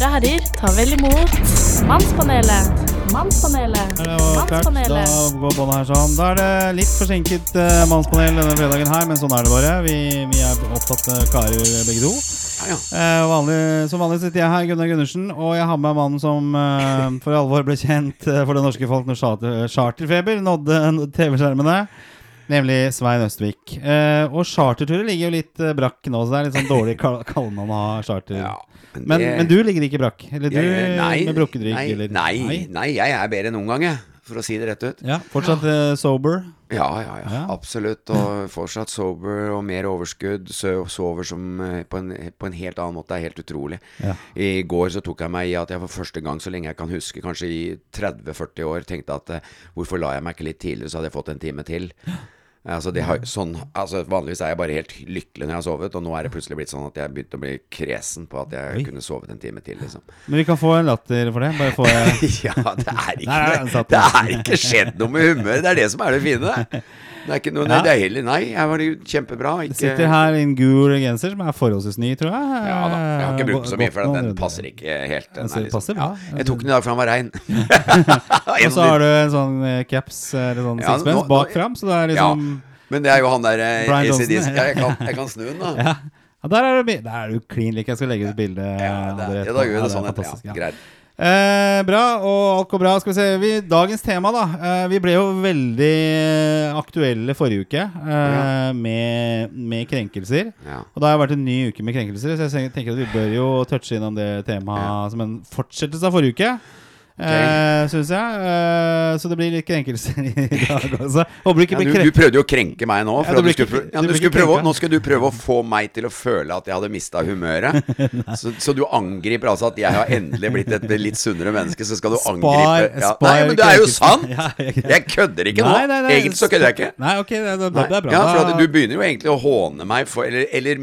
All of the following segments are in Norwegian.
damer og herrer, ta vel imot Mannspanelet. Mannspanelet. Da Mannspanelet. går båndet her sånn. Da er det litt forsinket uh, mannspanel denne fredagen her, men sånn er det bare. Vi, vi er opptatte karer begge to. Ja, ja. Eh, vanlig, som vanlig sitter jeg her, Gunnar Gundersen, og jeg har med mannen som eh, for alvor ble kjent eh, for det norske folk når charter, charterfeber nådde TV-skjermene. Nemlig Svein Østvik. Eh, og charterturer ligger jo litt eh, brakk nå, så det er litt sånn dårlig kal kallenavn å ha charter. Ja, men, det- men du ligger ikke brakk? Eller du Jeg- nei, med brukket rygg? nei, nei, nei, jeg er bedre enn noen gang, jeg. For å si det rett ut. Ja, Fortsatt eh, sober? Ja, ja, ja, Ja. absolutt. Og fortsatt sober og mer overskudd. Sover som eh, på en, på en helt annen måte. Det er helt utrolig. Ja. I går så tok jeg meg i at jeg for første gang så lenge jeg kan huske, kanskje i 30-40 år, tenkte at eh, hvorfor la jeg meg ikke litt tidligere, så hadde jeg fått en time til. Altså, har, sånn, altså Vanligvis er jeg bare helt lykkelig når jeg har sovet, og nå er det plutselig blitt sånn at jeg begynte å bli kresen på at jeg Oi. kunne sovet en time til. liksom Men vi kan få en latter for det. Bare få Ja, det er ikke, er det er ikke skjedd noe med humøret. Det er det som er det fine. Det er ikke noe, nei, Ja. det er heller Nei, jeg var kjempebra. Ikke, Sitter her i en gul genser som er forholdsvis ny, tror jeg. Ja da. Jeg har ikke brukt den så mye, for den passer ikke helt. Den er liksom. Ja, jeg tok den i dag, for den var rein. Og så har du en sånn eh, caps eller sånn Ja, sixpence bak fram, så det er liksom Men det er jo han der eh, ACDC. jeg, kan, jeg kan snu den, da. ja. ja, der er du, der er du clean like. Jeg skal legge ut bilde. Ja, ja, det, ja, da gjør vi det sånn Ja, greit. Eh, bra, og alt går bra. Skal vi se, vi, Dagens tema, da. Eh, vi ble jo veldig eh, aktuelle forrige uke eh, med, med krenkelser. Ja. Og det har vært en ny uke med krenkelser, så jeg tenker at vi bør jo touche innom det temaet som en fortsettelse av forrige uke. Uh, Syns jeg. Uh, så det blir litt krenkelser i dag også. Ikke Ja, du, du prøvde jo å krenke meg nå. Ja, du skulle, ja, skulle prøve, nå skal du prøve å få meg til å føle at jeg hadde mista humøret. så, så du angriper altså at jeg har endelig blitt et litt sunnere menneske, så skal du Spar- angripe ja. spar Nei, men det er jo sant! Jeg kødder ikke nå. Nei, nei, nei, Egentlig så kødder jeg ikke. Nei, ok, det, det, det er bra. Ja, for Du begynner jo egentlig å håne meg for Eller, eller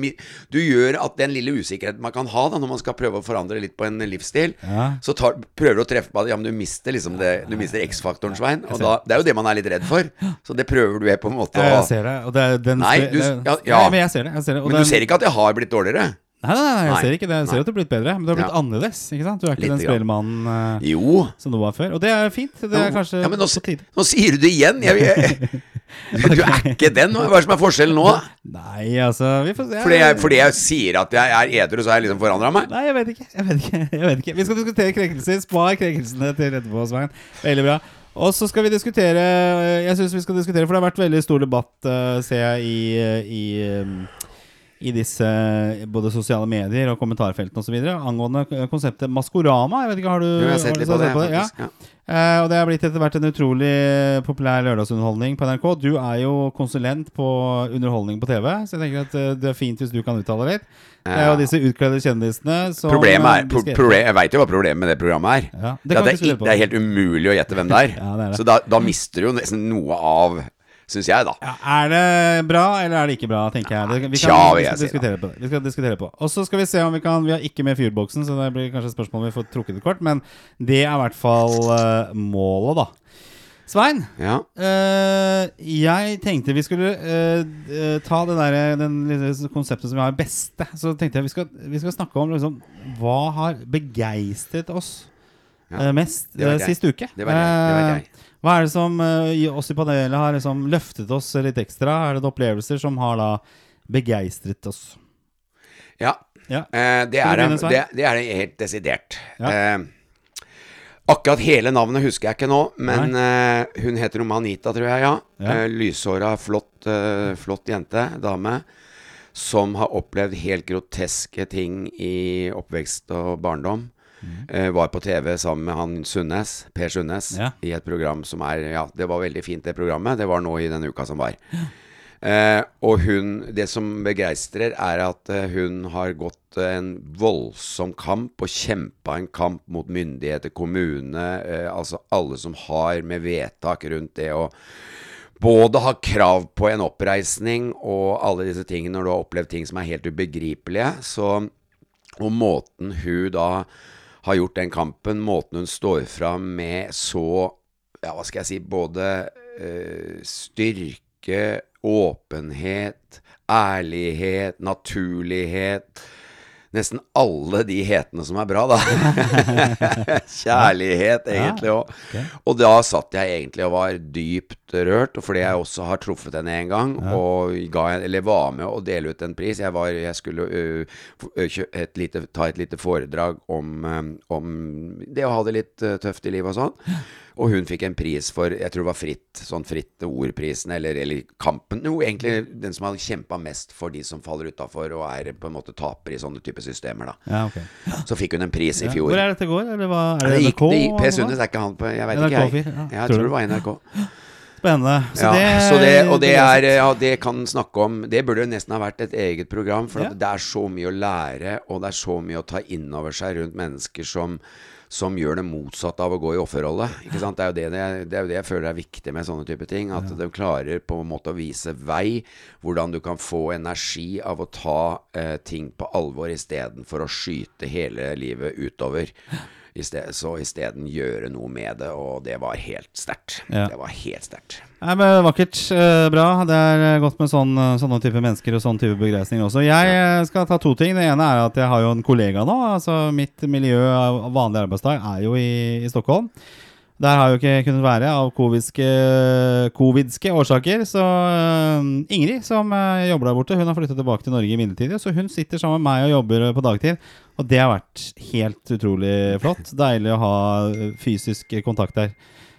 du gjør at den lille usikkerheten man kan ha da når man skal prøve å forandre litt på en livsstil, så tar, prøver du å treffe på at ja, men du mister liksom det Du mister X-faktoren, Svein. Og da, det er jo det man er litt redd for. Så det prøver du på en måte å jeg ser det. Og det er den Nei, du- ja, ja. Nei, men jeg ser det. Jeg ser det. Men du ser ikke at jeg har blitt dårligere? Nei, nei, nei, jeg Nei. ser ikke det. Jeg ser at du har blitt bedre, men du har blitt Ja. annerledes. Ikke sant? Du er ikke Litt den spellemannen spillemannen eh, Jo. som du var før. Og det er fint. Det er kanskje ja, men nå, på tide. nå sier du det igjen. Jeg, jeg, du er ikke den. Hva er som er forskjellen nå? Nei, altså Vi får se. Fordi jeg, fordi jeg sier at jeg er edru, så har jeg liksom forandra meg? Nei, jeg vet ikke. Jeg vet ikke. Jeg vet ikke. Vi skal diskutere krenkelser. Spar krenkelsene til etterpå, Svein. Veldig bra. Og så skal vi diskutere Jeg syns vi skal diskutere, for det har vært veldig stor debatt, eh, ser jeg, i, i, um, i disse både sosiale medier og kommentarfeltene osv. angående konseptet Maskorama. Jeg vet ikke, Har du, Jo, jeg har sett litt på det, Ja. faktisk. Ja. Eh, og det er blitt etter hvert en utrolig populær lørdagsunderholdning på NRK. Du er jo konsulent på underholdning på TV, så jeg tenker at uh, det er fint hvis du kan uttale litt. Det er jo disse utkledde kjendisene som Problemet er, eh, pro, beskrev- Jeg veit jo hva problemet med det programmet er. Ja, det det, det, er, det er helt umulig å gjette hvem det er. Ja, det er det. Så da, da mister du jo nesten noe av Syns jeg, da. Ja, er det bra, eller er det ikke bra, tenker jeg. Det, vi, kan, Tja, vi skal si, diskutere på det. Vi skal diskutere på Og så skal vi se om vi kan Vi har ikke med fyrboksen, så det blir kanskje et spørsmål om vi får trukket et kort. Men det er i hvert fall uh, målet, da. Svein, Ja. øh, jeg tenkte vi skulle øh, ta det der, den lille konseptet som vi har beste. Så tenkte jeg vi skal, vi skal snakke om liksom, hva har begeistret oss Ja, mest det sist uke. Det var jeg, det var jeg. Hva er det som eh, i oss i panelet har liksom løftet oss litt ekstra? Er det opplevelser som har da begeistret oss? ja. Ja. Eh, det, er, det, det er helt desidert. Ja. Eh, akkurat hele navnet husker jeg ikke nå, men eh, hun heter Romanita, tror jeg, ja. Ja. Eh, lyshåra, flott, eh, flott jente, dame. Som har opplevd helt groteske ting i oppvekst og barndom. Eh, var på TV sammen med han Sundnes, Per Sundnes, Ja. i et program som er Ja, det var veldig fint, det programmet. Det var nå i denne uka som var. Eh, og hun Det som begeistrer, er at eh, hun har gått eh, en voldsom kamp og kjempa en kamp mot myndigheter, kommune, eh, altså alle som har med vedtak rundt det å både ha krav på en oppreisning og alle disse tingene når du har opplevd ting som er helt ubegripelige. Så, og måten hun da har gjort den kampen, måten hun står fram med så Ja, hva skal jeg si Både eh, styrke, åpenhet, ærlighet, naturlighet. Nesten alle de hetene som er bra, da. Kjærlighet, egentlig òg. Og da satt jeg egentlig og var dypt rørt, fordi jeg også har truffet henne en gang, og ga, eller var med å dele ut en pris. Jeg, var, jeg skulle ø, et lite, ta et lite foredrag om, um, om det å ha det litt tøft i livet og sånn. Og hun fikk en pris for Jeg tror det var Fritt, sånn Fritt Ordprisen, eller, eller Kampen. Jo, egentlig den som har kjempa mest for de som faller utafor og er på en måte taper i sånne type systemer, da. Ja, ok. Så fikk hun en pris i fjor. Hvor er dette går? Eller hva, er det NRK? det gikk, Per? Sundnes er ikke han på Jeg veit ikke, jeg. ja. Jeg Tror det var NRK. Spennende. Så Ja, det, så det, og det er Ja, det kan snakke om Det burde nesten ha vært et eget program, for Ja. at det er så mye å lære, og det er så mye å ta inn over seg rundt mennesker som som gjør det motsatte av å gå i offerrolle. Ikke sant? Det, er jo det, det, det er jo det jeg føler er viktig med sånne type ting. At de klarer på en måte å vise vei. Hvordan du kan få energi av å ta eh, ting på alvor istedenfor å skyte hele livet utover. I sted, så isteden gjøre noe med det, og det var helt sterkt. Ja. Det var helt sterkt. Vakkert. eh, bra. Det er eh, godt med sånn, eh, sånne type mennesker og sånn type begeistring også. Jeg skal ta to ting. Det ene er at jeg har jo en kollega nå. Altså Mitt miljø av vanlig arbeidsdag er jo i, i Stockholm. Der har jo ikke kunnet være av covidske, covidske årsaker. Så eh, Ingrid, som eh, jobber der borte, hun har flyttet tilbake til Norge midlertidig. Så hun sitter sammen med meg og jobber på dagtid. Og det har vært helt utrolig flott. Deilig å ha eh, fysisk kontakt der.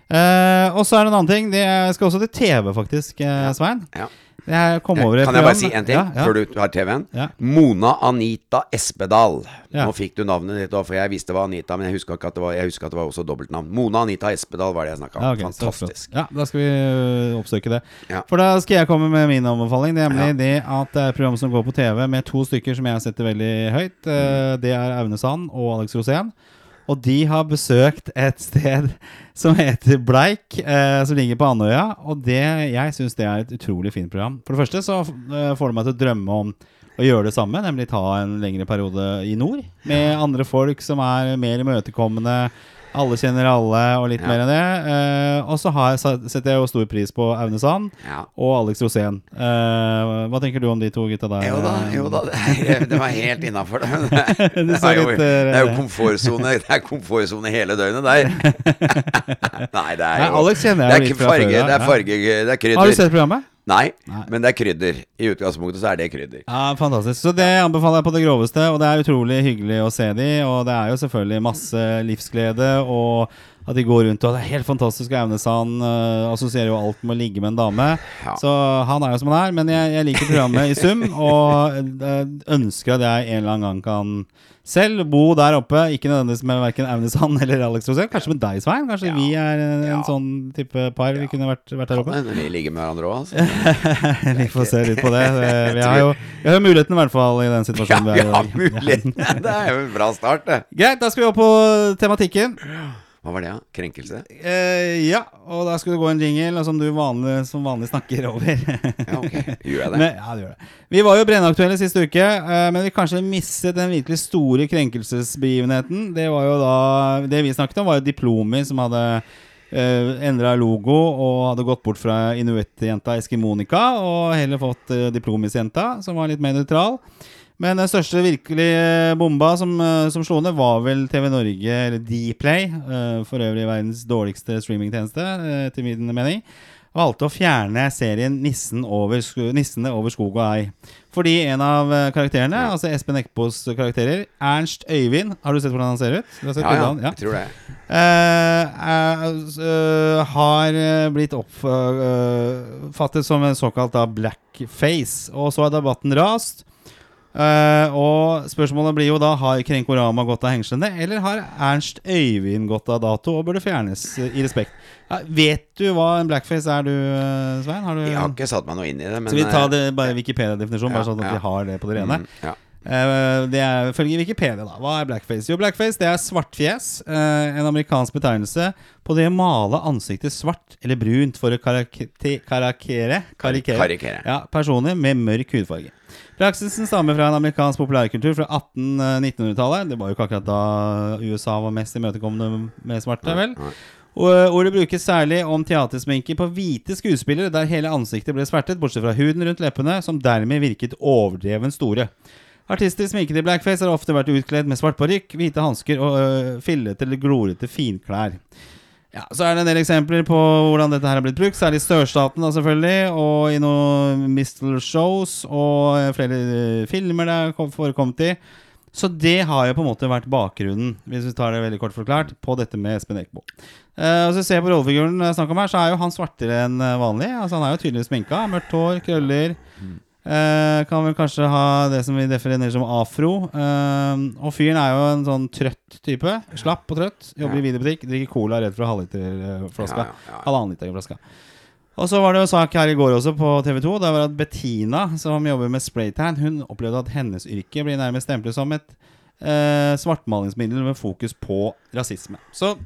Eh, og så er det en annen ting. Det skal også til TV, faktisk, eh, Svein. Ja. Jeg kom over Kan jeg bare si en ting Ja, ja. før du har TV-en? Ja. Mona Anita Espedal. Nå fikk du navnet ditt for jeg visste det var Anita, men jeg huska at at det var også dobbeltnavn. Mona Anita Espedal var det jeg snakka om. Ja, ok. Fantastisk. Ja, da skal vi ø, oppsøke det. For da skal jeg komme med min anbefaling. Nemlig det at det er et program som går på TV med to stykker som jeg setter veldig høyt. Mm. Eh, Det er Aune Sand og Alex Rosén. Og de har besøkt et sted som heter Bleik, eh, som ligger på Andøya. Og det, jeg syns det er et utrolig fint program. For det første så eh, får det meg til å drømme om å gjøre det samme, nemlig ta en lengre periode i nord. Med andre folk som er mer imøtekommende. Alle kjenner alle, og litt Ja. mer enn det. Uh, og så setter jeg jo stor pris på Aune Sand Ja. og Alex Rosén. Uh, hva tenker du om de to gutta der? Jo da, jo da, det, det var helt innafor. Det, Det det, det, er jo- litt, det eh, er jo komfortsone Det er komfortsone hele døgnet der. Nei, det er Nei, jo Alex kjenner jeg Det jo litt fra før, det er farge, det er krydder. Har du sett programmet? Nei, Nei. men det er krydder. I utgangspunktet så er det krydder. Ja, Fantastisk. Så det anbefaler jeg på det groveste. Og det er utrolig hyggelig å se de Og det er jo selvfølgelig masse livsglede. Og at de går rundt og det er helt fantastisk. Og Aune Sand uh, assosierer jo alt med å ligge med en dame. Ja. Så han er jo som han er. Men jeg, jeg liker programmet i sum, og uh, ønsker at jeg en eller annen gang kan selv bo der oppe. Ikke nødvendigvis med verken Aunes Sand eller Alex Rosell. Kanskje med deg, Svein. Kanskje Ja. vi er en, Ja. sånn type par vi kunne vært, vært der Kan oppe. hende vi ligger med hverandre òg, altså. Vi får se litt på det. Eh, Vi har jo vi har muligheten i hvert fall i den Ja, situasjonen vi er i har dag. muligheten. Det er jo en bra start, det. Greit, da skal vi opp på tematikken. Hva var det, da? Krenkelse? Eh, ja, og da skulle det gå en jingle som du vanlig, som vanlig snakker over. Ja, ok. Gjør jeg det? Men, ja, det gjør det. Vi var jo brennaktuelle siste uke, eh, men vi kanskje mistet den virkelig store krenkelsesbegivenheten. Det var jo da Det vi snakket om, var jo Diplomi som hadde uh, endra logo og hadde gått bort fra inuittjenta Eskimonika og heller fått uh, Diplomis-jenta, som var litt mer nøytral. Men den største virkelig bomba som, eh, som slo ned, var vel TV Norge, eller Dplay, eh, for øvrig verdens dårligste streamingtjeneste, eh, til min mening, valgte å fjerne serien Nissen over, 'Nissene over skog og ei'. Fordi en av eh, karakterene, altså Espen Eckbos karakterer, Ernst Øyvind Har du sett hvordan han ser ut? Du har sett Ja, ja. bildet? Jeg tror det. Uh, uh, eh, har eh, blitt oppfattet som en såkalt da blackface. Og så har debatten rast. Eh, og spørsmålet blir jo da Har Krenkorama gått av hengslene, eller har Ernst Øyvind gått av dato og burde fjernes uh, i respekt? Ja, vet du hva en blackface er, du, uh, Svein? Har du, Jeg har ikke satt meg noe inn i det, men så vi ta eh, det bare Wikipedia-definisjon, bare sånn at ja. vi har det på det rene? mm, ja. Det er følge Wikipedia, da. Hva er blackface? Jo, blackface det er svartfjes. en amerikansk betegnelse på det å male ansiktet svart eller brunt for å karakte- karakere Karikere. Karikere. Ja, personer med mørk hudfarge. Praksisen stammer fra en amerikansk populærkultur fra 1800-1900-tallet. Det var jo ikke akkurat da USA var mest imøtekommende med svarte, vel? Og eh, Ordet brukes særlig om teatersminke på hvite skuespillere der hele ansiktet ble svertet, bortsett fra huden rundt leppene, som dermed virket overdreven store. Artister sminket i blackface har ofte vært utkledd med svart parykk, hvite hansker og øh, fillete eller glorete finklær. Ja, Så er det en del eksempler på hvordan dette her har blitt brukt, særlig i sørstaten da selvfølgelig, og i noen mistle-shows og øh, flere øh, filmer det har forekommet i. Så det har jo på en måte vært bakgrunnen, hvis vi tar det veldig kort forklart, på dette med Espen Eckbo. Uh, og så ser på rollefiguren jeg snakker om her, så er jo han svartere enn eh, vanlig. Altså Han er jo tydelig sminka. Mørkt hår, krøller. Eh, kan vel kanskje ha det som vi definerer som afro. Eh, og fyren er jo en sånn trøtt type. Slapp og trøtt. Jobber i videobutikk. Drikker cola redd for halvliterflaska. Ja, ja, ja. Halvannen liter flaska. Og så var det jo sak her i går også på TV 2. Det var at Bettina, som jobber med spraytan, hun opplevde at hennes yrke blir nærmest stemplet som et eh, svartmalingsmiddel med fokus på rasisme. Så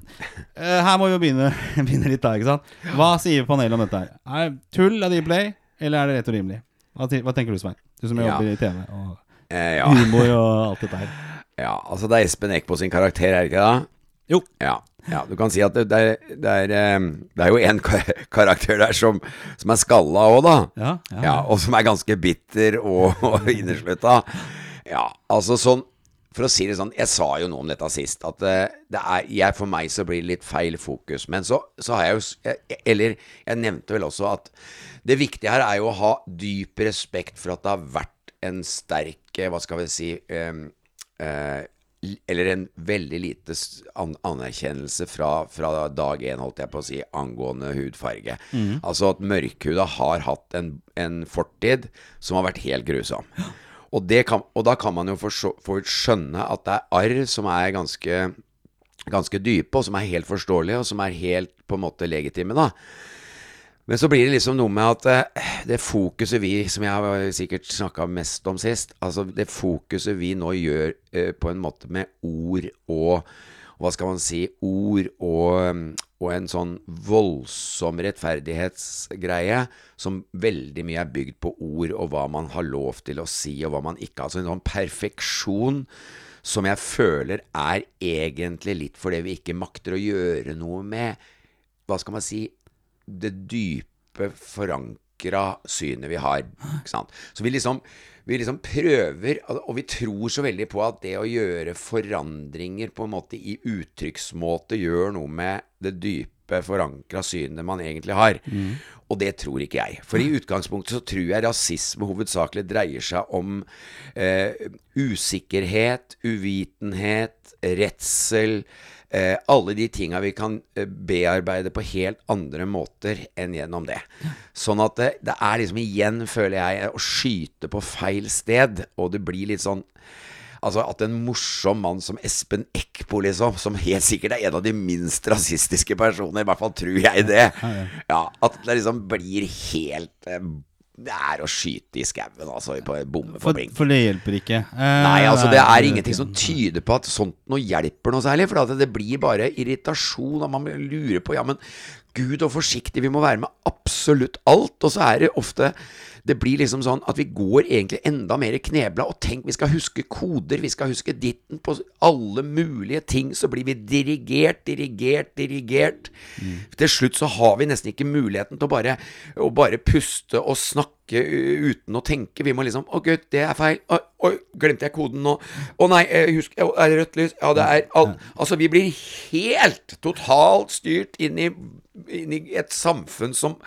eh, her må vi jo begynne, begynne litt der, ikke sant? Hva sier panelet om dette her? Er det tull av Dplay, eller er det rett og rimelig? Hva, hva tenker du, Svein? Du som Ja. jobber i TV og Eh, ja. humor og alt dette her. ja, altså det er Espen Eckbo sin karakter, er det ikke det? Jo. Ja, ja, du kan si at det, det, er, det, er, eh, det er jo en karakter der som, som er skalla òg, da. Ja, ja. Ja, og som er ganske bitter og, og inneslutta. Ja, altså sånn For å si det sånn, jeg sa jo noe om dette sist, at eh, det er jeg, For meg så blir det litt feil fokus. Men så, så har jeg jo jeg, Eller jeg nevnte vel også at det viktige her er jo å ha dyp respekt for at det har vært en sterk eh, Hva skal vi si um, uh, eller en veldig lite an anerkjennelse fra, fra dag én, holdt jeg på å si, angående hudfarge. Altså at mørkhuda har hatt en, en fortid som har vært helt grusom. Og, kan, og da kan man jo for skjønne at det er arr som er ganske, ganske dype, og som er helt forståelige, og som er helt på en måte legitime, da. Men så blir det liksom noe med at eh, det fokuset vi, som jeg har sikkert snakka mest om sist, altså det fokuset vi nå gjør eh, på en måte med ord og hva skal man si Ord og, og en sånn voldsom rettferdighetsgreie som veldig mye er bygd på ord og hva man har lov til å si og hva man ikke har. Altså en sånn perfeksjon som jeg føler er egentlig litt fordi vi ikke makter å gjøre noe med Hva skal man si det dype, forankra synet vi har. Så vi liksom, vi liksom prøver, og vi tror så veldig på at det å gjøre forandringer på en måte i uttrykksmåte gjør noe med det dype, forankra synet man egentlig har. Og det tror ikke jeg. For i utgangspunktet så tror jeg rasisme hovedsakelig dreier seg om eh, usikkerhet, uvitenhet, redsel. Eh, alle de tinga vi kan eh, bearbeide på helt andre måter enn gjennom det. Sånn at det, det er liksom igjen, føler jeg, å skyte på feil sted. Og det blir litt sånn Altså at en morsom mann som Espen Eckbo, liksom, som helt sikkert er en av de minst rasistiske personene, i hvert fall tror jeg det, ja, at det liksom blir helt eh, Det er å skyte i skauen, altså, på bomme For, blink. for det hjelper ikke. Eh, Nei, altså det er ingenting som tyder på at sånt noe hjelper noe særlig. For det blir bare irritasjon, og man lurer på Ja, men gud og forsiktig, vi må være med absolutt alt. Og så er det ofte Det blir liksom sånn at vi går egentlig enda mer knebla. Og tenk, vi skal huske koder, vi skal huske ditten på alle mulige ting. Så blir vi dirigert, dirigert, dirigert. Til slutt så har vi nesten ikke muligheten til å bare, å bare puste og snakke uten å tenke. Vi må liksom Å, gud, det er feil. Oi, glemte jeg koden nå? Å nei, eh, husk Er det rødt lys? Ja, det er alt. Altså, vi blir helt totalt styrt inn i, inn i et samfunn som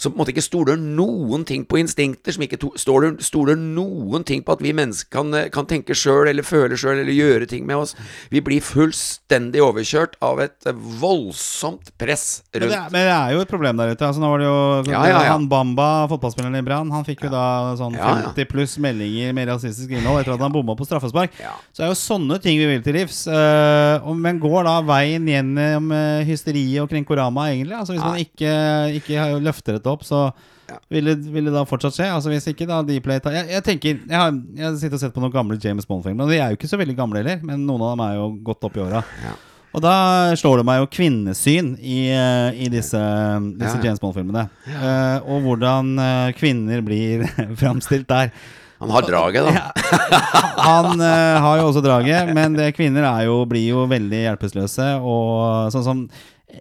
som på en måte ikke stoler noen ting på instinkter, som ikke stoler, stoler noen ting på at vi mennesker kan, eh, kan tenke sjøl eller føle sjøl eller gjøre ting med oss. Vi blir fullstendig overkjørt av et eh, voldsomt press Men det, er, men det er jo et problem der ute. Altså, nå var det jo Ja, ja, ja. Han Bamba, fotballspilleren i Brann, han fikk jo da sånn Ja, ja. 50 pluss meldinger med rasistisk innhold etter at han bomma på straffespark. Så det er jo sånne ting vi vil til livs. eh, men går da veien gjennom uh, hysteriet og krenkorama, egentlig? Altså Hvis man ikke, ikke løfter dette opp, så Ja. vil, det, vil det da fortsatt skje? Altså Hvis ikke, da Dplay tar jeg, jeg tenker Jeg har, jeg har sittet og sett på noen gamle James Bond-filmer, og de er jo ikke så veldig gamle heller, men noen av dem er jo godt opp i åra. Ja. Og da slår det meg jo kvinnesyn i, i disse, disse Ja. James Bond-filmene. Uh, og hvordan eh, kvinner blir framstilt der. Han har draget, da. Han uh, har jo også draget, men det, kvinner er jo, blir jo veldig hjelpeløse. Og sånn som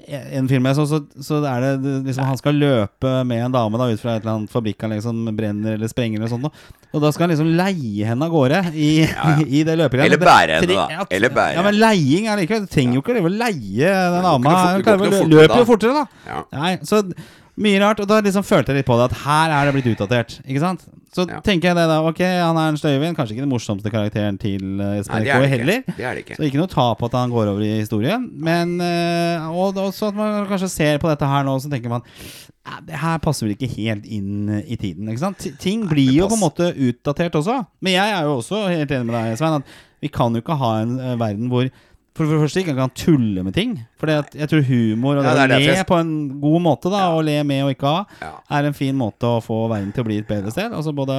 en film jeg så, så, så er det liksom han skal løpe med en dame da ut fra et eller annet fabrikkanlegg som brenner eller sprenger eller sånt noe. Og da skal han liksom leie henne av gårde i, i det løpegreiet. Eller bære henne, da. Eller bære. Ja, men leiing er likevel Du trenger jo ikke å leie den dama. løper jo fortere, da. Ja. Nei, så mye rart. Og da liksom følte jeg litt på det at her er det blitt utdatert. Ikke sant? Så Ja. tenker jeg det da. Ok, han er en Støyvind. Kanskje ikke den morsomste karakteren til Espen er det heller. Det er det ikke. Så ikke noe tap at han går over i historien. Men eh, Og også at man kanskje ser på dette her nå, så tenker man det her passer vel ikke helt inn i tiden. Ikke sant? Ting blir jo på en måte utdatert også. Men jeg er jo også helt enig med deg, Svein, at vi kan jo ikke ha en eh, verden hvor for det første ikke kan tulle med ting. For jeg tror humor og det Ja, det å er le jeg- på en god måte, da, og le med og ikke Ja. er en fin måte å få verden til å bli et bedre sted. Altså både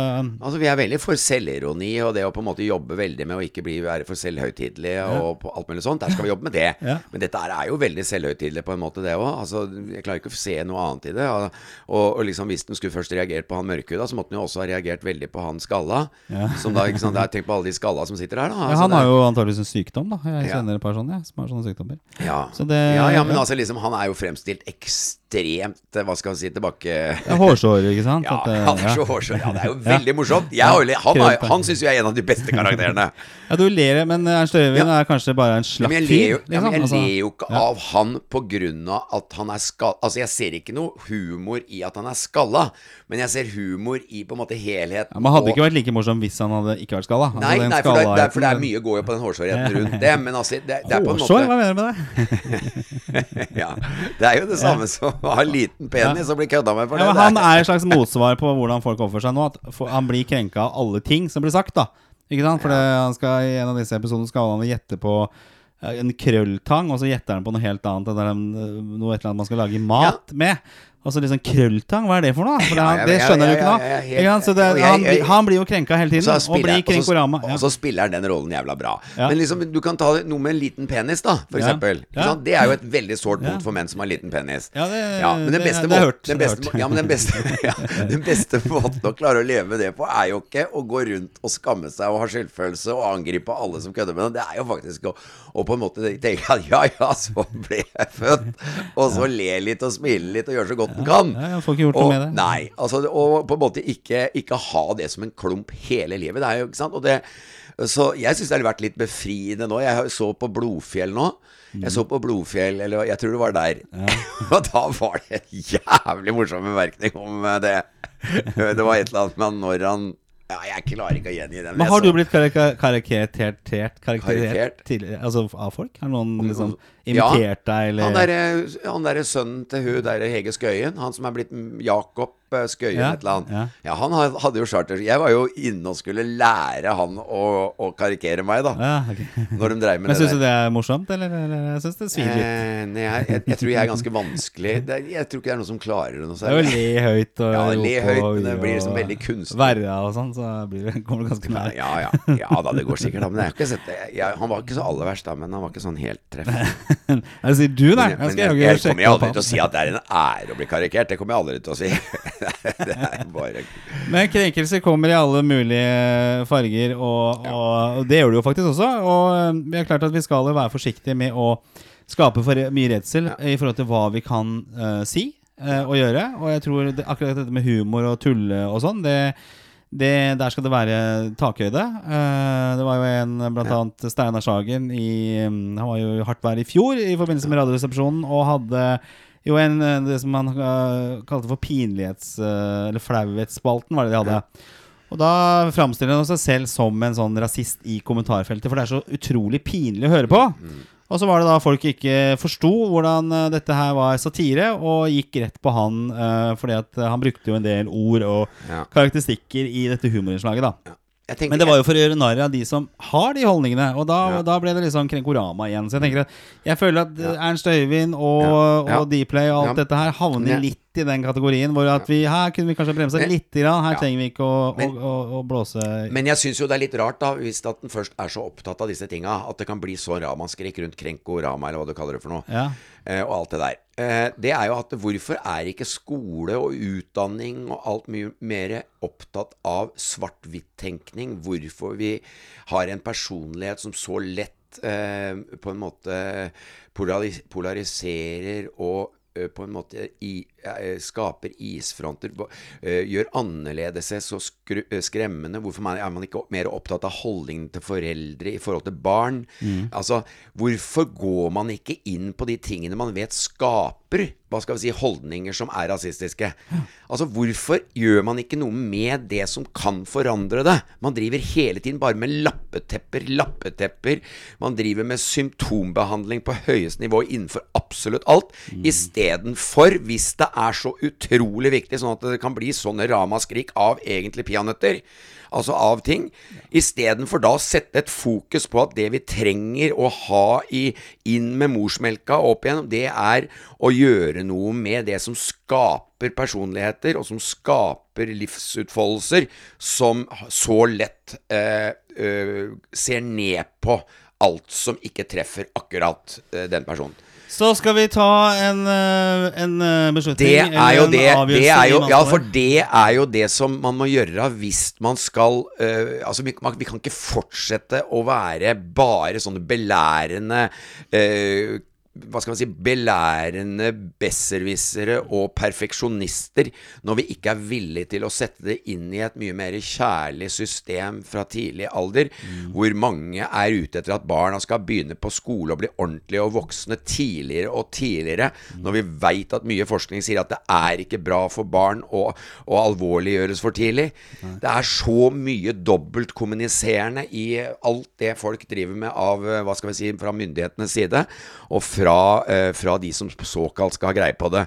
Altså Vi er veldig for selvironi og det å på en måte jobbe veldig med å ikke bli, være for selvhøytidelige og på alt mulig sånt. Der skal vi jobbe med det. Ja. Men dette er jo veldig selvhøytidelig på en måte, det òg. Altså, jeg klarer ikke å se noe annet i det. Og, og, liksom hvis den skulle først reagert på han mørkhuda, så måtte den jo også ha reagert veldig på han skalla. Ja. Som da, ikke sant, det Tenk på alle de skalla som sitter her, da. ja, Altså, Han er- har jo antakeligvis en sykdom, da. Jeg Ja. et par sånne, jeg, som har sånne sykdommer. ja. Så det- ja, ja, men altså liksom Han er jo fremstilt ekstremt Hva skal man si tilbake hårsår, ikke sant? Ja, eh, han er så hårsår. Ja, det er jo veldig morsomt. Jeg har, han er, han syns jeg er en av de beste karakterene. Ja, du ler, men Ernst Øyvind Ja. er kanskje bare en slapp fyr? jeg ler jo, ja, men jeg liksom. Altså, ler jo ikke ja. av han på grunn av at han er skalla Altså, jeg ser ikke noe humor i at han er skalla, men jeg ser humor i på en måte helheten. Ja, men hadde og- ikke vært like morsom hvis han hadde ikke vært skalla. Altså, Nei, nei for, det, det, er- for det er mye går jo på den hårsårheten rundt det. Men altså, det, det er Hårsår? måte Hva mener du med det? ja, Det er jo det samme som å ha liten penis og blir kødda med for Ja, det. men han er et slags motsvar på hvordan folk oppfører seg nå. At han blir krenka av alle ting som blir sagt, da. Ikke sant? For han skal, I en av disse episodene skal han gjette på eh, en krølltang, og så gjetter han på noe helt annet. Eh, noe et eller annet man skal lage mat med. Og så liksom krølltang, hva er det for noe? For ja, det skjønner du ikke nå. han, han blir jo krenka hele tiden, og blir krenkorama. og så spiller han den rollen jævla bra. Men liksom, du kan ta noe med en liten penis, da, for eksempel. Det er jo et veldig sårt punkt for menn som har liten penis. Ja, det- men er hørt, Ja, men den beste måten å klare å leve med det på, er jo ikke å gå rundt og skamme seg og ha skyldfølelse og angripe alle som kødder med det. Det er jo faktisk å, å på en måte tenker at ja, ja, så ble jeg født. Og så le litt og smile litt og gjøre så godt en kan. Ja, ja, får ikke gjort noe med det. Nei, altså, og på en måte ikke, ikke ha det som en klump hele livet. Det er jo, ikke sant? Og det, så jeg syns det har vært litt befriende nå. Jeg så på Blodfjell nå. Jeg så på Blodfjell, eller jeg tror det var der. og da var det en jævlig morsom bemerkning om det. Det var et eller annet med når han Ja, jeg klarer ikke å gjengi den. Men har du blitt karikatert Karikert? tidligere, altså av folk? Har noen liksom. Imitert deg, eller Han derre der sønnen til hun derre Hege Skøyen, han som er blitt Jakob eh, Skøyen Ja, et eller annet. ja. Ja. han hadde jo charter. Jeg var jo inne og skulle lære han å, å karikere meg, da. Ja, okay. Når de dreiv med Men det syns du det er morsomt, eller? eller syns det svir litt. Eh, nei, jeg, jeg, jeg tror jeg er ganske vanskelig. Er, jeg tror ikke det er noen som klarer det noe Det er jo særlig. le høyt og Ja, le høyt, men det blir liksom veldig kunstig. Verra og sånn, så blir det, kommer du ganske nær. Ja, ja, ja da, det går sikkert, da. Men jeg har ikke sett det. Jeg, han var ikke så aller verst, da, men han var ikke sånn helt treffende. Jeg sier du, nei. Jeg, Jeg jeg, jeg kommer aldri til å si at det er en ære å bli karikert. Det kommer jeg aldri til å si. det er bare Men krenkelser kommer i alle mulige farger, og, og, og det gjør det jo faktisk også. Og vi det er klart at vi skal være forsiktige med å skape for mye redsel i forhold til hva vi kan uh, si uh, og gjøre. Og jeg tror det, akkurat dette med humor og tulle og sånn, det, det, der skal det være takhøyde. Uh, det var jo en, blant annet Steinar Sagen, i, mm, han var jo i hardt vær i fjor i forbindelse med Radioresepsjonen, og hadde jo en, eh, det som han uh, kalte for pinlighets... uh, eller flauhetsspalten, var det de hadde. Og da framstiller han seg selv som en sånn rasist i kommentarfeltet, for det er så utrolig pinlig å høre på. Og så var det da folk ikke forsto hvordan eh, dette her var satire, og gikk rett på han eh, fordi at eh, han brukte jo en del ord og Ja. karakteristikker i dette humorinnslaget, da. tenker, Men det var jo for å gjøre narr av de som har de holdningene, og da, Ja. da ble det sånn Krenkorama igjen. Så jeg tenker at jeg føler at ja. Ernst Øyvind og, Ja. Og Dplay og alt dette her havner litt i den kategorien hvor at vi her kunne vi kanskje bremse litt. Grann. Her trenger vi ikke å, Men- å, å, å blåse Men jeg syns jo det er litt rart, da, hvis at den først er så opptatt av disse tinga, at det kan bli så ramaskrik rundt Krenkorama, eller hva du kaller det for noe, Ja. eh, og alt det der. Eh, det er jo at hvorfor er ikke skole og utdanning og alt mye mer opptatt av svart-hvitt-tenkning? Hvorfor vi har en personlighet som så lett eh, på en måte polariserer og på en måte i, eh, skaper isfronter, eh, gjør annerledes seg så eh, skremmende. Hvorfor er man ikke mer opptatt av holdningen til foreldre i forhold til barn? Altså, hvorfor går man ikke inn på de tingene man vet skaper hva skal vi si, holdninger som er rasistiske? Altså, hvorfor gjør man ikke noe med det som kan forandre det? Man driver hele tiden bare med lappetepper, lappetepper. Man driver med symptombehandling på høyeste nivå innenfor absolutt alt. Istedenfor, hvis det er så utrolig viktig, sånn at det kan bli sånne ramaskrik av egentlig peanøtter, altså av ting, istedenfor da å sette et fokus på at det vi trenger å ha i, inn med morsmelka opp igjennom, det er å gjøre noe med det som skaper personligheter, og som skaper livsutfoldelser, som så lett eh, eh, ser ned på alt som ikke treffer akkurat eh, den personen. Så skal vi ta en, eh, en eh, beslutning. Det er jo det, det er jo, Ja, for det er jo det som man må gjøre hvis man skal uh, Altså, vi, man, vi kan ikke fortsette å være bare sånne belærende øh, hva skal man si belærende besserwissere og perfeksjonister når vi ikke er villige til å sette det inn i et mye mer kjærlig system fra tidlig alder, hvor mange er ute etter at barna skal begynne på skole og bli ordentlige og voksne tidligere og tidligere, når vi veit at mye forskning sier at det er ikke bra for barn å, å alvorliggjøres for tidlig. Det er så mye dobbeltkommuniserende i alt det folk driver med av eh, hva skal vi si, fra myndighetenes side, og fra, eh, fra de som såkalt skal ha greie på det.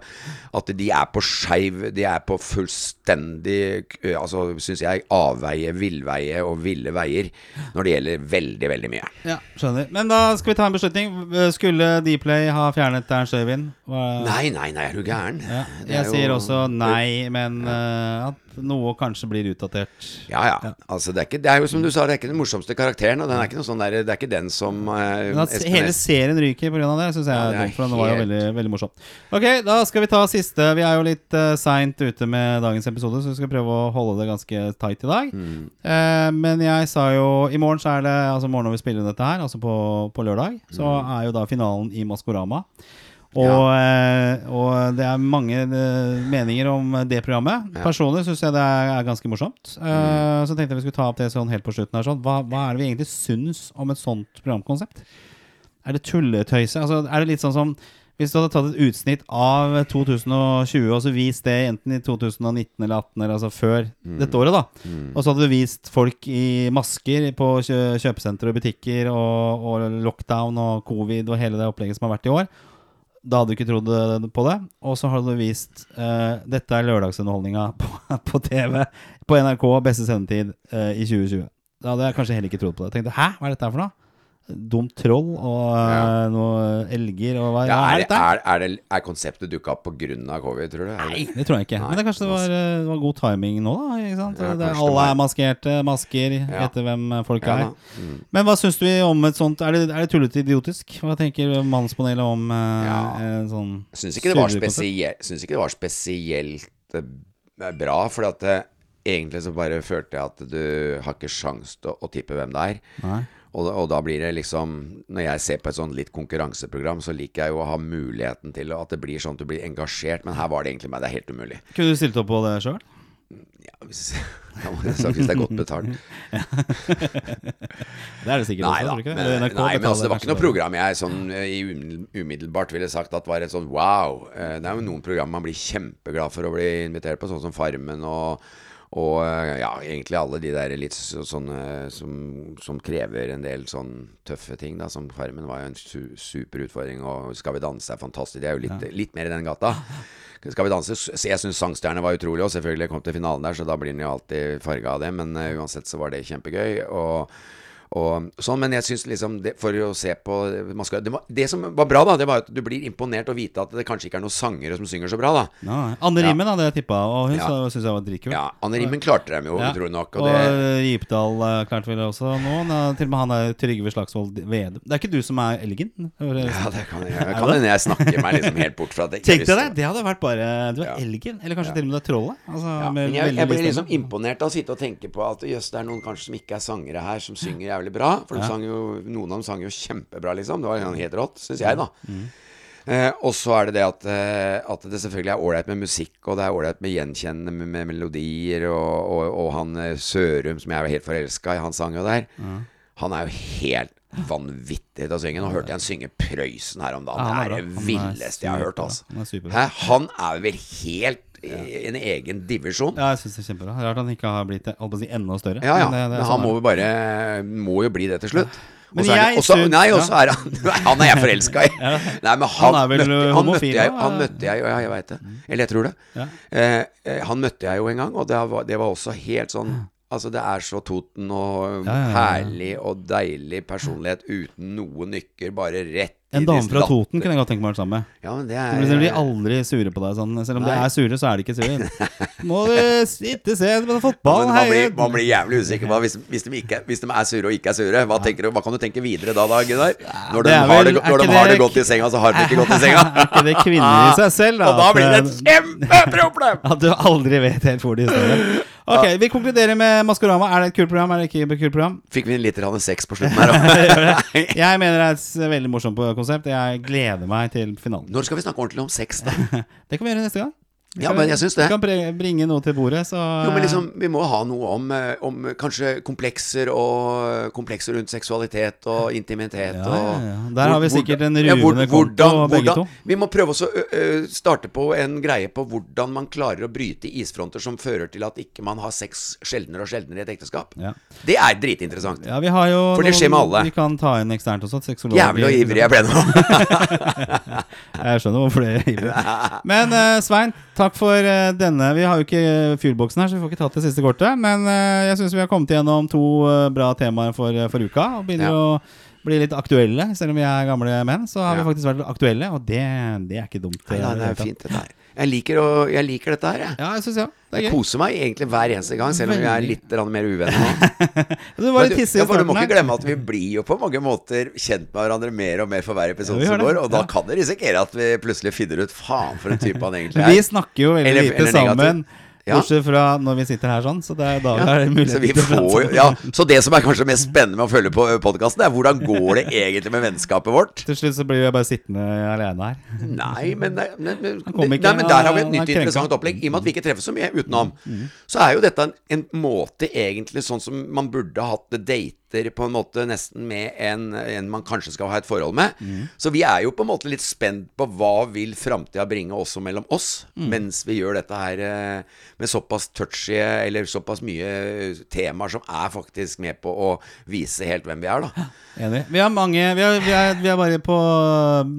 At de er på skeiv De er på fullstendig eh, Altså, syns jeg, avveie, villveie og ville veier når det gjelder veldig, veldig mye. Ja, skjønner. Men da skal vi ta en beslutning. Skulle Dplay ha fjernet Ernst Øyvind? Nei, nei, nei, er du gæren? Ja, Jeg sier jo- også nei, men uh, at noe kanskje blir utdatert. Ja, ja. Altså, det, er ikke, det er jo som du sa, det er ikke den morsomste karakteren. Og den er ikke noe sånn der, det er ikke den som eh, Espen hele serien ryker pga. det, syns jeg Ja, det er dumt. For den var jo veldig, veldig morsom. Ok, da skal vi ta siste. Vi er jo litt uh, seint ute med dagens episode, så vi skal prøve å holde det ganske tight i dag. Mm. Uh, men jeg sa jo I morgen så er det Altså morgen når vi spiller dette her, altså på, på lørdag, så Mm. er jo da finalen i Maskorama. Og, eh, og det er mange meninger om det programmet. Ja. Personlig syns jeg det er, er ganske morsomt. Mm. Så tenkte jeg vi skulle ta opp det sånn helt på slutten. her sånn. hva, hva er det vi egentlig syns om et sånt programkonsept? Er det tulletøyse? Altså, er det litt sånn som hvis du hadde tatt et utsnitt av 2020 og så vist det enten i 2019 eller 2018, eller altså før dette året, da. Og så hadde du vist folk i masker på kjø kjøpesentre og butikker og, og lockdown og covid og hele det opplegget som har vært i år. Da hadde du ikke trodd eh, på det. Og så hadde du vist uh, Dette er lørdagsunderholdninga på, på TV på NRK, beste sendetid uh, i 2020. Da hadde jeg kanskje heller ikke trodd på det. Jeg tenkte hæ, hva er dette her for noe? Dumt troll og eh, Ja. noe elger og hva, Ja, er, er er, det, er konseptet dukka opp pga. covid, tror du? Nei, det- tror jeg ikke. Nei, Men det kanskje det var, eh, det var god timing nå, da. Ja, det, alle er maskerte, masker, etter hvem folk er. Mm. Men hva syns du om et sånt Er det, er det tullete idiotisk? Hva tenker Mannspanelet om eh, en sånn syns ikke, det var spesielt- syns ikke det var spesielt bra, for at egentlig så bare følte jeg at du har ikke sjans til å, å tippe hvem det er. Nei. Og, og da blir det liksom Når jeg ser på et sånn litt konkurranseprogram, så liker jeg jo å ha muligheten til at det blir sånn at du blir engasjert, men her var det egentlig meg. Det er helt umulig. Kunne du stilt opp på det sjøl? Ja, hvis, ja, sagt, hvis det er godt betalt. Det er det sikkert Nei også, da. tror du ikke? Men, nei, men altså, det var ikke noe program jeg sånn eh, i umiddelbart ville sagt at var et sånn wow. Eh, Det er jo noen program man blir kjempeglad for å bli invitert på, sånn som Farmen og og eh, ja, egentlig alle de der litt sånne som, som krever en del sånn tøffe ting, da. Som Farmen var jo en su super utfordring, og Skal vi danse er fantastisk. Det er jo litt, litt mer i den gata. Skal vi danse? Jeg syns Sangstjerne var utrolig, og selvfølgelig kom til finalen der, så da blir den jo alltid farga av det. Men uh, uansett så var det kjempegøy. Og, og sånn, Men jeg syns liksom det, For å se på man skal, det, var, det som var bra, da, det var at du blir imponert og vite at det kanskje ikke er noen sangere som synger så bra, da. Ja, Anne Anne Ja. Rimmen hadde jeg tippa, og hun Ja. syns jeg var dritkul. Ja, Anne Rimmen klarte dem jo, Ja. utrolig nok. Og, Og det, Rypdal eh, klarte vel også nå. Til og med han er Trygve Slagsvold Vedum. Det er ikke du som er elgen? ja, det kan jeg kan hende jeg snakker meg liksom helt bort fra det. Tenk deg det! Det hadde vært bare Du er elgen. Eller kanskje til og med du er trollet. Altså, men jeg, jeg blir liksom imponert av å sitte og tenke på at jøss, det er noen kanskje som ikke er sangere her, som synger jævlig jævlig bra. For de Ja. sang jo, noen av dem sang jo kjempebra, liksom. Det var helt rått, syns jeg, da. Mm. Eh, og så er det det at, eh, at det selvfølgelig er ålreit med musikk, og det er ålreit med gjenkjennende med, med melodier, og, og, og han eh, Sørum, som jeg er helt forelska i, han sang jo der. Han er jo helt vanvittig til å synge. Nå hørte jeg han synge Prøysen her om dagen. Ja, det er det villeste jeg har hørt, altså. Han er vel helt en egen divisjon. Ja, jeg syns det er kjempebra. Rart han ikke har blitt si, enda større. Ja, ja. Men det- det Men sånn han er må jo bare Må jo bli det til slutt. Men Og så er er han Han er jeg forelska i. Nei, men han, Han er vel møtte, han, møtte jeg, han møtte jeg jo, ja, jeg veit det. Eller jeg tror det. Ja. Eh, eh, han møtte jeg jo en gang, og det var, det var også helt sånn Altså, det er så Toten og herlig og deilig personlighet uten noe nykker, bare rett En dame fra Toten kunne jeg godt tenke meg å være sammen med. Ja, men det er... De blir er aldri sure på deg. Sånn. Selv om de er sure, så er de ikke sure. Må du sitte se på fotball, men man, blir, man blir jævlig usikker hva, hvis, hvis, de ikke, hvis de er sure og ikke er sure. Hva, du, hva kan du tenke videre da, da Gunnar? Når de, det er har, det, når de har det det- godt i senga, så har de ikke godt i senga. Er ikke det kvinner i seg selv, da? Og da blir det et kjempeproblem! At du aldri vet helt hvor de står. Ok, Vi konkluderer med Maskorama. Er det et kult program? Er det ikke et kult program? Fikk vi litt grann sex på slutten her òg? Jeg mener det er veldig morsomt konsept. Jeg gleder meg til finalen. Når skal vi snakke ordentlig om sex, da? Det kan vi gjøre neste gang. Ja, men jeg syns det. Vi kan bringe noe til bordet, så Jo, men liksom, Vi må ha noe om, eh, om kanskje komplekser og komplekser rundt seksualitet og intimitet. Ja, ja, og ja. Der har vi sikkert en ja, ruvende konto, begge to. Vi må prøve å starte på en greie på hvordan man klarer å bryte isfronter som fører til at ikke man har sex sjeldnere og sjeldnere i et ekteskap. Ja. Det er dritinteressant. Ja, vi har jo For det skjer med alle. Vi kan ta inn eksternt også. Sexolog. Jævlig og ivrig jeg ble nå. Jeg skjønner hvorfor det er ivrig. Men uh, Svein, takk for eh, denne. Vi har jo ikke fyrboksen her, så vi får ikke tatt det siste kortet. Men eh, jeg syns vi har kommet gjennom to eh, bra temaer for, for uka. Og begynner Ja. å bli litt aktuelle. Selv om vi er gamle menn, så har Ja. vi faktisk vært aktuelle, og det, det er ikke dumt. Nei, eh, nei, det er fint, det her. Jeg liker, å, jeg liker dette her, jeg. Ja, jeg synes, ja. Det er Jeg gøy. koser meg egentlig hver eneste gang, selv om vi er litt mer uvenner nå. Du var litt du- hissig i ja, du må ikke glemme at vi blir jo på mange måter kjent med hverandre mer og mer for hver episode som går, og da kan det risikere at vi plutselig finner ut faen for en type han egentlig er. vi er. snakker jo veldig lite sammen. Ja. Bortsett fra når vi sitter her sånn, så det er da vi har Så, mulighet vi til å prate får, ja, så det som er kanskje mest spennende med å følge på podkasten, er hvordan går det egentlig med vennskapet vårt? Til slutt så blir jeg bare sittende alene her. Nei, men, nei, men, nei, men der har vi et er nytt interessant opplegg. I og med at vi ikke treffes så mye utenom, så er jo dette en, en måte egentlig sånn som man burde hatt dater på en måte nesten med en, en man kanskje skal ha et forhold med. Så vi er jo på en måte litt spent på hva vil framtida bringe også mellom oss, mens vi gjør dette her eh, med såpass touchy eller såpass mye temaer som er faktisk med på å vise helt hvem vi er, da. Enig. Vi mange Vi er, vi er, vi er bare på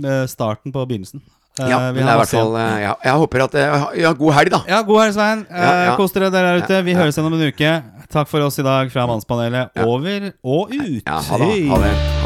eh, starten på begynnelsen. Eh, Ja, vi men det er i hvert fall eh, ja, Jeg håper at eh, Ja, god helg, da. Ja, god helg, Svein. Eh, Ja, ja. Kos dere der ute. Vi høres igjen om en uke. Takk for oss i dag fra Mannspanelet. Over og ut. Ja, ha det. Ha det.